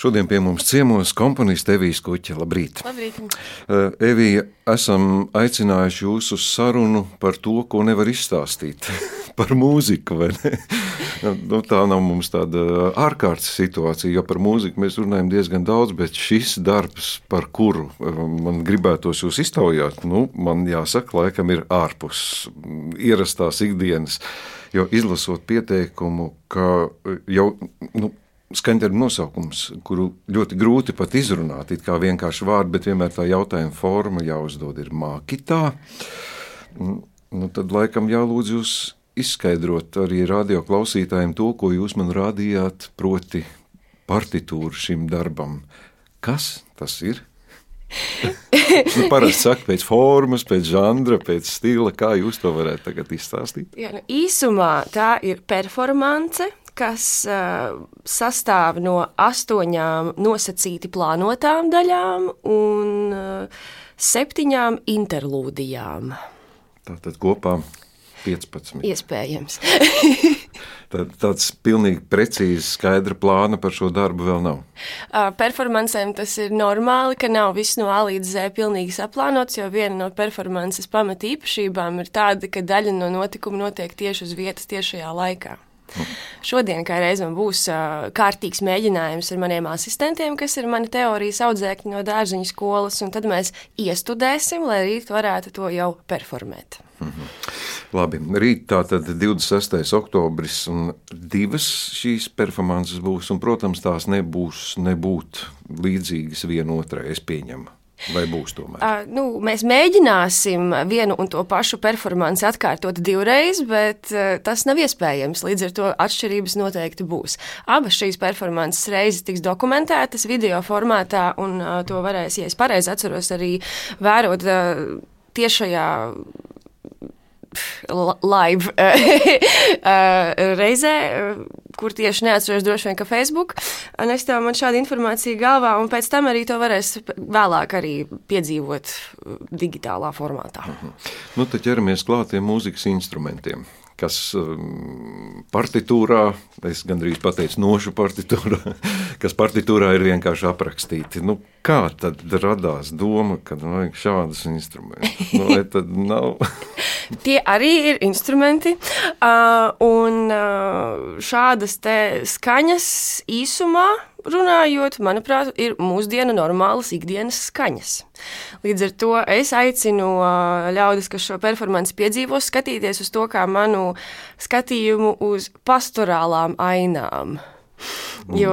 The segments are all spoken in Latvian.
Šodien pie mums ciemos komponiste Evijas Kuķa. Labrīt! Labrīt. Uh, Evija, esam aicinājuši jūs uz sarunu par to, ko nevar izstāstīt. par mūziku, nu, tā nav mums tāda ārkārtas situācija, jo par mūziku mēs runājam diezgan daudz, bet šis darbs, par kuru uh, man gribētos jūs iztaujāt, nu, man jāsaka, laikam ir ārpus ierastās ikdienas. Jo izlasot pieteikumu, ka jau nu, skaņdarbu nosaukums, kuru ļoti grūti pat izrunāt, it kā vienkārši vārdi, bet vienmēr tā jautājuma forma jāuzdod ir mākitā. Nu, tad laikam jālūdz jūs izskaidrot arī radio klausītājiem to, ko jūs man rādījāt, proti partitūru šim darbam. Kas tas ir? nu, parasti saka, pēc formas, pēc žanra, pēc stila. Kā jūs to varētu izstāstīt? Jā, nu, īsumā tā ir performance, kas uh, sastāv no astoņām nosacīti plānotām daļām un uh, septiņām interlūdijām. Tātad kopā 15. Iespējams. Tā, tāds pilnīgi precīzi skaidra plāna par šo darbu vēl nav. Performancēm tas ir normāli, ka nav viss no A līdz Z pilnīgi saplānots, jo viena no performances pamatīpašībām ir tāda, ka daļa no notikuma notiek tieši uz vietas tiešajā laikā. Šodien, kā reizē, būs uh, kārtīgs mēģinājums ar maniem asistentiem, kas ir mani teorijas audzēkņi no dārziņa skolas, un tad mēs iestudēsim, lai rīt varētu to jau performēt. Mm -hmm. Labi, rīt tā tad 26. oktobris, un divas šīs performances būs, un, protams, tās nebūs nebūt līdzīgas vienotrai, es pieņemu. Vai būs tomēr? Uh, nu, mēs mēģināsim vienu un to pašu performanci atkārtot divreiz, bet uh, tas nav iespējams. Līdz ar to atšķirības noteikti būs. Abas šīs performances reizes tiks dokumentētas video formātā, un uh, to varēs, ja es pareizi atceros, arī vērot uh, tiešajā live reizē, kur tieši neatceros droši vien, ka Facebook. Un es tev man šādu informāciju galvā, un pēc tam arī to varēs vēlāk arī piedzīvot digitālā formātā. Mhm. Nu, tad ķeramies klātiem mūzikas instrumentiem kas um, partitūrā, es gandrīz pateicu, nošu partitūrā, kas partitūrā ir vienkārši aprakstīti. Nu, kā tad radās doma, ka nu, vajag šādus instrumentus? Nu, vai tad nav? Tie arī ir instrumenti, uh, un uh, šādas skaņas īsumā runājot, manuprāt, ir mūsdienu normālas ikdienas skaņas. Līdz ar to es aicinu ļaudis, kas šo performanci piedzīvos, skatīties uz to kā manu skatījumu uz pastorālām ainām. Jo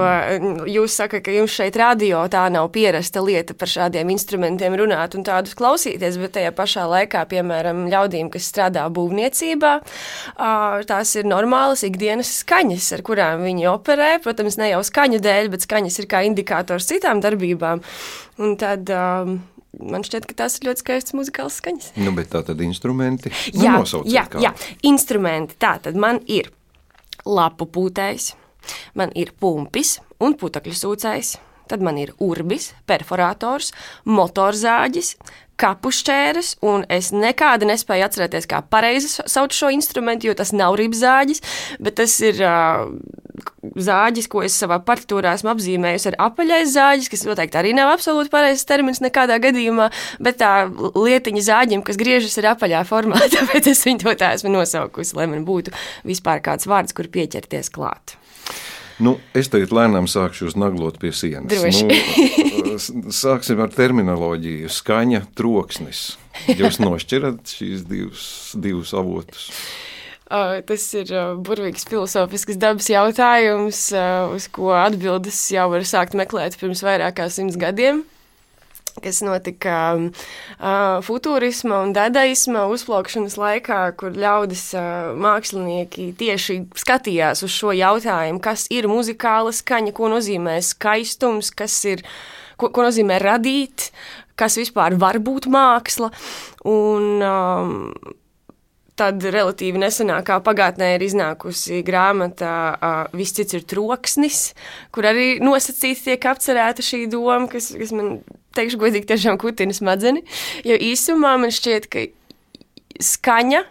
jūs sakat, ka jums šeit radio tā nav pierasta lieta par šādiem instrumentiem runāt un tādus klausīties, bet tajā pašā laikā, piemēram, ļaudīm, kas strādā būvniecībā, tās ir normālas ikdienas skaņas, ar kurām viņi operē. Protams, ne jau skaņu dēļ, bet skaņas ir kā indikators citām darbībām. Un tad, Man šķiet, ka tās ir ļoti skaistas muzikālas skaņas. Nu, bet tā tad instrumenti. Jā, jā, jā, instrumenti. Tā tad man ir lapu pūtējs, Man ir pumpis un putekļu sūcējs, tad man ir urbis, perforators, motorzāģis, kapušķēres, un es nekādi nespēju atcerēties, kā pareizi sauc šo instrumentu, jo tas nav ribzāģis, bet tas ir uh, zāģis, ko es savā partitūrā esmu apzīmējusi ar apaļais zāģis, kas noteikti arī nav absolūti pareizs termins nekādā gadījumā, bet tā lietiņa zāģim, kas griežas ir apaļā formā, tāpēc es viņu to tā esmu nosaukusi, lai man būtu vispār kāds vārds, kur pieķerties klāt. Nu, es tagad lēnām sākšu naglot pie sienas. Nu, sāksim ar terminoloģiju. Skaņa, troksnis. Jūs nošķirat šīs divas, divus avotus. Tas ir burvīgs filozofisks dabas jautājums, uz ko atbildes jau var sākt meklēt pirms vairāk kā simts gadiem kas notika uh, futūrisma un dadaisma uzplaukšanas laikā, kur ļaudis uh, mākslinieki tieši skatījās uz šo jautājumu, kas ir muzikāla skaņa, ko nozīmē skaistums, kas ir, ko, ko nozīmē radīt, kas vispār var būt māksla. Un, um, Tad relatīvi nesenākā pagātnē ir iznākusi grāmata uh, Viss cits ir troksnis, kur arī nosacīti tiek apcerēta šī doma, kas, kas man, teikšu godīgi, tiešām kutina smadzeni. Jo īsumā man šķiet, ka skaņa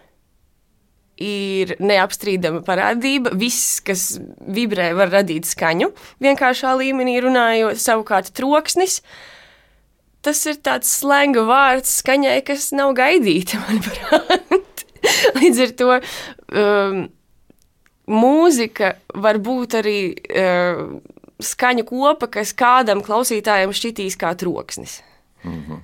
ir neapstrīdama parādība. Viss, kas vibrē, var radīt skaņu. Vienkāršā līmenī runājot, savukārt troksnis. Tas ir tāds slēga vārds skaņai, kas nav gaidīta, manuprāt. Līdz ar to um, mūzika var būt arī uh, skaņu kopa, kas kādam klausītājam šķitīs kā troksnis. Mm -hmm.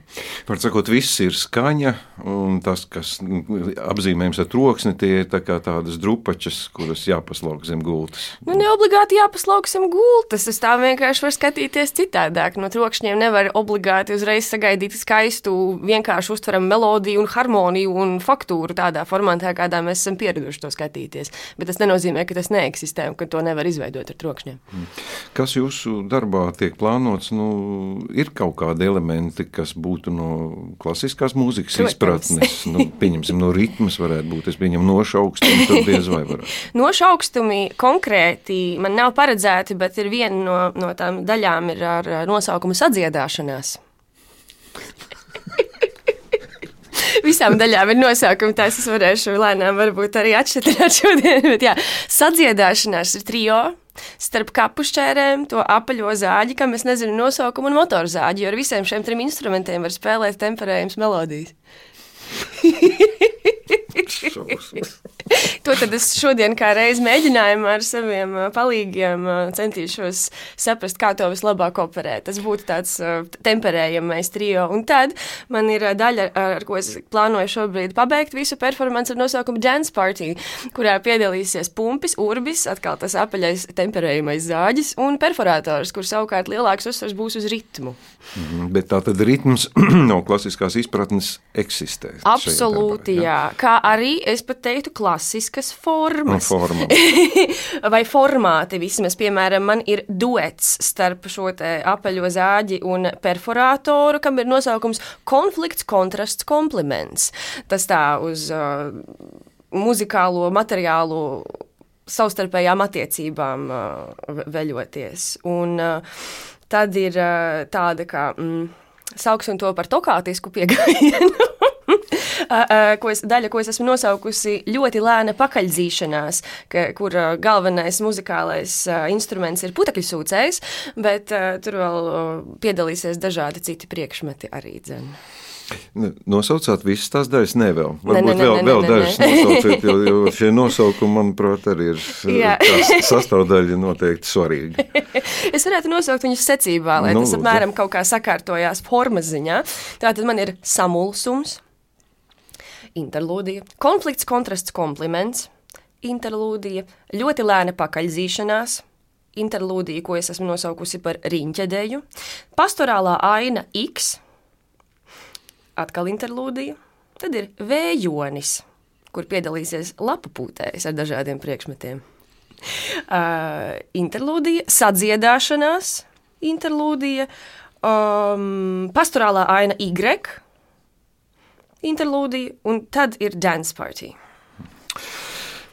Var sakot, viss ir skaņa, un tas, kas apzīmējams ar troksni, tie ir tā tādas drupačas, kuras jāpaslauk zem gultas. Nu, ne obligāti jāpaslauk zem gultas, tas tā vienkārši var skatīties citādāk. No trokšņiem nevar obligāti uzreiz sagaidīt skaistu, vienkārši uztveramu melodiju un harmoniju un faktūru tādā formātā, kādā mēs esam pieraduši to skatīties. Bet tas nenozīmē, ka tas neeksistē un ka to nevar izveidot ar trokšņiem. Kas jūsu darbā tiek plānots? Nu, ir kaut kādi elementi, kas būtu no klasiskās mūzikas Protams. izpratnes. Nu, pieņemsim, no ritmas varētu būt. Es pieņemu nošaukstumi, tad diez vai varētu. nošaukstumi konkrēti man nav paredzēti, bet ir viena no, no tām daļām ir ar nosaukumu sadziedāšanās. Visām daļām ir nosaukumi, tās es varēšu lēnām varbūt arī atšķirt šodien. Bet jā, sadziedāšanās ir trijo starp kapušķērēm, to apaļo zāģi, kam es nezinu nosaukumu, un motorzāģi, jo ar visiem šiem trim instrumentiem var spēlēt temperējums melodijas. To tad es šodien kā reiz mēģinājumu ar saviem palīgiem centīšos saprast, kā to vislabāk operēt. Tas būtu tāds temperējamais trio. Un tad man ir daļa, ar ko es plānoju šobrīd pabeigt visu performanci ar nosaukumu Dance Party, kurā piedalīsies pumpis, urbis, atkal tas apaļais temperējamais zāģis un perforators, kur savukārt lielāks uzsvars būs uz ritmu. Mm, bet tā tad ritms no klasiskās izpratnes eksistē. Absolūti, darbā, jā. jā. Kā arī es pat teiktu, klasiskas formas. Forma. Vai formāti vismaz, piemēram, man ir duets starp šo apaļo zāģi un perforātoru, kam ir nosaukums konflikts, kontrasts, kompliments. Tas tā uz uh, muzikālo materiālu savstarpējām attiecībām uh, veļoties. Un uh, tad ir uh, tāda kā, mm, sauksim to par tokātisku pieejamu. ko es, daļa, ko es esmu nosaukusi ļoti lēna pakaļdzīšanās, ka, kur galvenais muzikālais instruments ir putekļu sūcējs, bet tur vēl piedalīsies dažādi citi priekšmeti arī dzene. Nosaucāt visas tās daļas, ne vēl. Varbūt ne, ne, vēl, ne, vēl dažas nosauciet, jo, jo šie nosaukumi, manuprāt, arī ir sastāvdaļa noteikti svarīgi. es varētu nosaukt viņus secībā, lai nu, tas apmēram kaut kā sakārtojās formas ziņā. Tātad man ir samulsums, interlūdija, konflikts, kontrasts, kompliments, interlūdija, ļoti lēna pakaļzīšanās, interlūdija, ko es esmu nosaukusi par riņķedeju, pastorālā aina X, atkal interlūdija, tad ir vējonis, kur piedalīsies lapu pūtējs ar dažādiem priekšmetiem. Uh, interlūdija, sadziedāšanās, interlūdija, um, pastorālā aina Y, interlūdija, un tad ir dance party.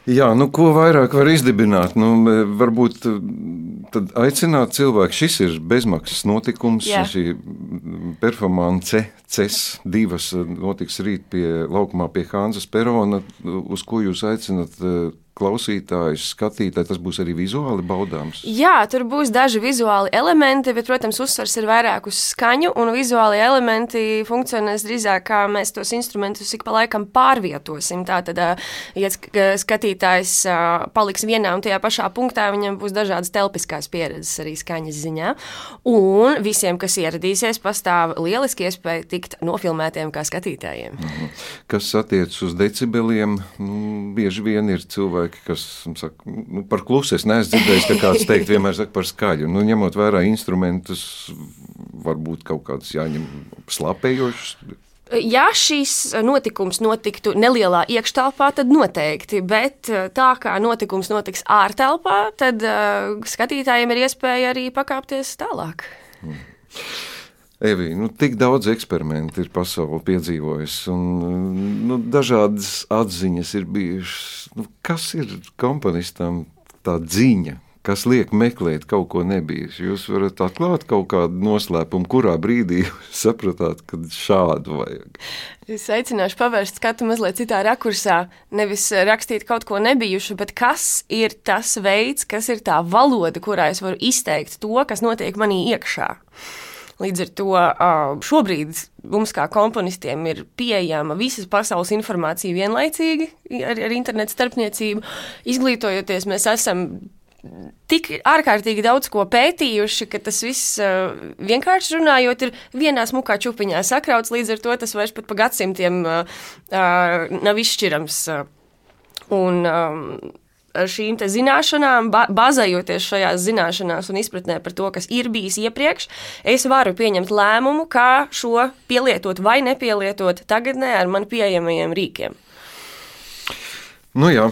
Jā, nu, ko vairāk var izdibināt? Nu, varbūt aicināt cilvēku. Šis ir bezmaksas notikums. Jā. Šī performance CES divas notiks rīt pie laukumā pie Hānzas Perona, uz ko jūs aicināt klausītājs, skatītājs, tas būs arī vizuāli baudāms? Jā, tur būs daži vizuāli elementi, bet, protams, uzsvars ir vairāk uz skaņu, un vizuāli elementi funkcionēs drīzāk kā mēs tos instrumentus ik pa laikam pārvietosim. Tātad, ja skatītājs paliks vienā un tajā pašā punktā, viņam būs dažādas telpiskās pieredzes arī skaņas ziņā. Un visiem, kas ieradīsies, pastāv lieliski iespēja tikt nofilmētiem kā skatītājiem. Mhm. Kas attiecas uz decibeliem, nu, bieži vien ir cilvēki, cilvēki, kas saka, nu, par klusu es neesmu dzirdējis, ka kāds teikt, vienmēr saka par skaļu. Nu, ņemot vērā instrumentus, varbūt kaut kāds jāņem slāpējošs. Ja šis notikums notiktu nelielā iekštelpā, tad noteikti, bet eh, tā kā notikums notiks ārtelpā, tad uh, skatītājiem ir iespēja arī pakāpties tālāk. Hmm. Evī, nu, tik daudz eksperimentu ir pasaulē piedzīvojis, un nu, dažādas atziņas ir bijušas. Nu, kas ir komponistam tā ziņa? kas liek meklēt kaut ko nebijušu. Jūs varat atklāt kaut kādu noslēpumu, kurā brīdī sapratāt, ka šādu vajag. Es aicināšu pavērst skatu mazliet citā rakursā. Nevis rakstīt kaut ko nebijušu, bet kas ir tas veids, kas ir tā valoda, kurā es varu izteikt to, kas notiek manī iekšā. Līdz ar to šobrīd mums, kā komponistiem, ir pieejama visas pasaules informācija vienlaicīgi ar, ar internetu starpniecību. Izglītojoties, mēs esam tik ārkārtīgi daudz ko pētījuši, ka tas viss vienkārši runājot, ir vienā smukā čupiņā sakrauts. Līdz ar to tas vairs pat pa gadsimtiem nav izšķirams. Un, ar šīm zināšanām, ba bazējoties šajās zināšanās un izpratnē par to, kas ir bijis iepriekš, es varu pieņemt lēmumu, kā šo pielietot vai nepielietot tagadnē ar man pieejamajiem rīkiem. Nu jā,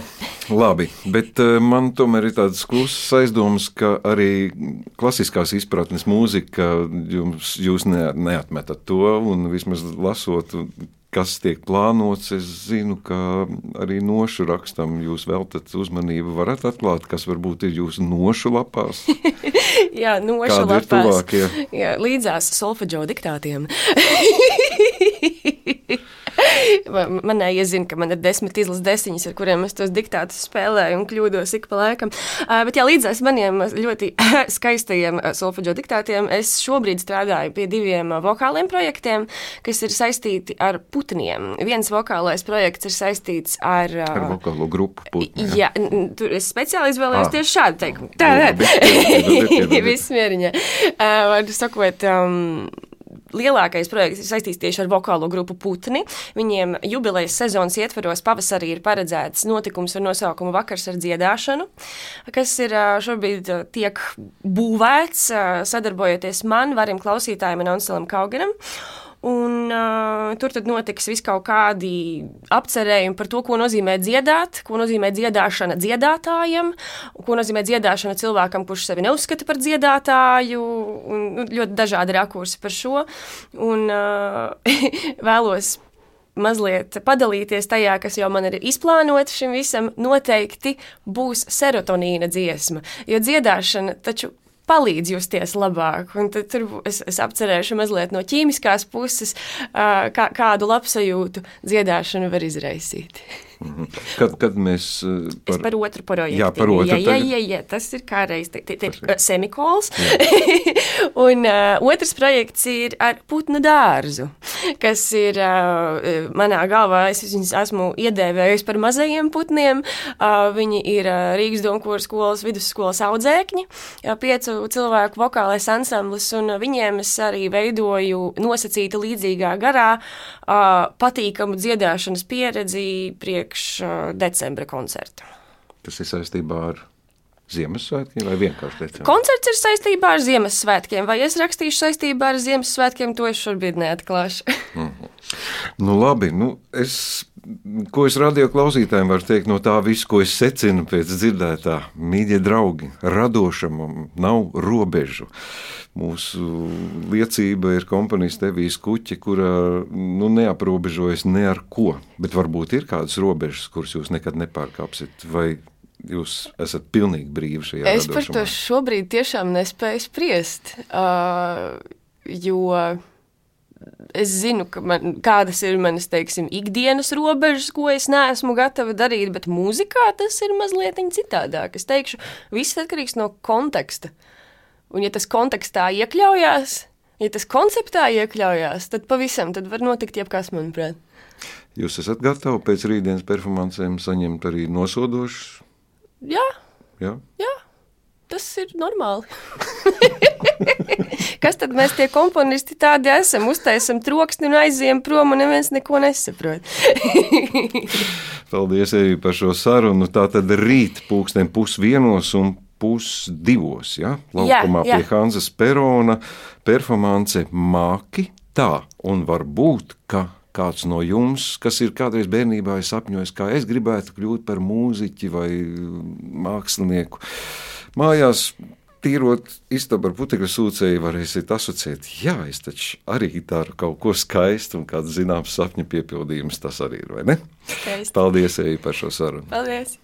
labi, bet uh, man tomēr ir tādas klusas aizdomas, ka arī klasiskās izpratnes mūzika jums, jūs ne, neatmetat to, vismaz lasot, kas tiek plānots, es zinu, ka arī nošu rakstam jūs veltat uzmanību. Varat atklāt, kas varbūt ir jūsu nošu lapās? jā, nošu Kādi lapās. Jā, līdzās solfeģo diktātiem. Man iezina, ka man ir desmit izlases desiņas, ar kuriem es tos diktātus spēlēju un kļūdos ik pa laikam. Uh, bet, jā, līdzās maniem ļoti skaistajiem solfeģo diktātiem, es šobrīd strādāju pie diviem vokāliem projektiem, kas ir saistīti ar putniem. Viens vokālais projekts ir saistīts ar, uh, ar vokālo grupu putnu. Jā, tur es speciāli izvēlējos ah. tieši šādu teikumu. Tā ir. Viss mieriņā. Uh, sakot, um, lielākais projekts ir saistīts tieši ar vokālo grupu Putni. Viņiem jubilejas sezonas ietvaros pavasarī ir paredzēts notikums ar nosaukumu Vakars ar dziedāšanu, kas ir šobrīd tiek būvēts sadarbojoties man, varim klausītājiem un Anselam Kauganam. Un, uh, tur tad notiks vis kaut kādi apcerējumi par to, ko nozīmē dziedāt, ko nozīmē dziedāšana dziedātājam, ko nozīmē dziedāšana cilvēkam, kurš sevi neuzskata par dziedātāju. Un, nu, ļoti dažādi rakursi par šo. Un, uh, vēlos mazliet padalīties tajā, kas jau man ir izplānota šim visam, noteikti būs serotonīna dziesma. Jo dziedāšana taču palīdz justies labāk. Un tad es, es apcerēšu mazliet no ķīmiskās puses, kā, kādu labsajūtu dziedāšana var izraisīt. Mhm. Kad, kad mēs par, es par otru projektu. Jā, par otru. Jā, jā, jā, jā tas ir kā reiz, te ir semikols. un uh, otrs projekts ir ar putnu dārzu, kas ir uh, manā galvā, es viņus esmu iedēvējusi par mazajiem putniem. Uh, viņi ir uh, Rīgas Donkūras skolas vidusskolas audzēkņi, uh, piecu cilvēku vokālais ansamblis, un uh, viņiem es arī veidoju nosacīta līdzīgā garā uh, patīkamu dziedāšanas pieredzi priekš priekš decembra koncerta. Tas ir saistībā ar Ziemassvētkiem vai vienkārši decembrī? Koncerts ir saistībā ar Ziemassvētkiem, vai es rakstīšu saistībā ar Ziemassvētkiem, to es šobrīd neatklāšu. mm -hmm. Nu, labi, nu, es, ko es radio klausītājiem varu teikt no tā visa, ko es secinu pēc dzirdētā, mīļie draugi, radošam nav robežu. Mūsu liecība ir komponijas Tevijas kuķi, kura nu, neaprobežojas ne ar ko, bet varbūt ir kādas robežas, kuras jūs nekad nepārkāpsiet. Vai jūs esat pilnīgi brīvi šajā es radošumā? Par to šobrīd tiešām nespēju spriest, uh, jo es zinu, man, kādas ir manas teiksim, ikdienas robežas, ko es neesmu gatava darīt, bet mūzikā tas ir mazliet citādāk. Es teikšu, viss atkarīgs no konteksta. Un, ja tas kontekstā iekļaujās, ja tas konceptā iekļaujās, tad pavisam tad var notikt jebkas, manuprāt. Jūs esat gatavi pēc rītdienas performancēm saņemt arī nosodošus? Jā. Jā. Jā tas ir normāli. Kas tad mēs tie komponisti tādi esam? Uztaisam troksni un aizējam prom, un neviens neko nesaprot. Paldies Evi par šo sarunu. Tā tad rīt pūksteni pusdienos un pusdivos, ja? laukumā jā, jā. pie Hanzas Perona performance māki tā, un varbūt, ka kāds no jums, kas ir kādreiz bērnībā sapņojis, kā es gribētu kļūt par mūziķi vai mākslinieku mājās tīrot istabu ar putekļu sūcēju, varēsiet asociēt, jā, es taču arī daru kaut ko skaistu, un kāds zināms sapņu piepildījums tas arī ir, vai ne? Skaisti. Paldies, Eja, par šo sarunu. Paldies!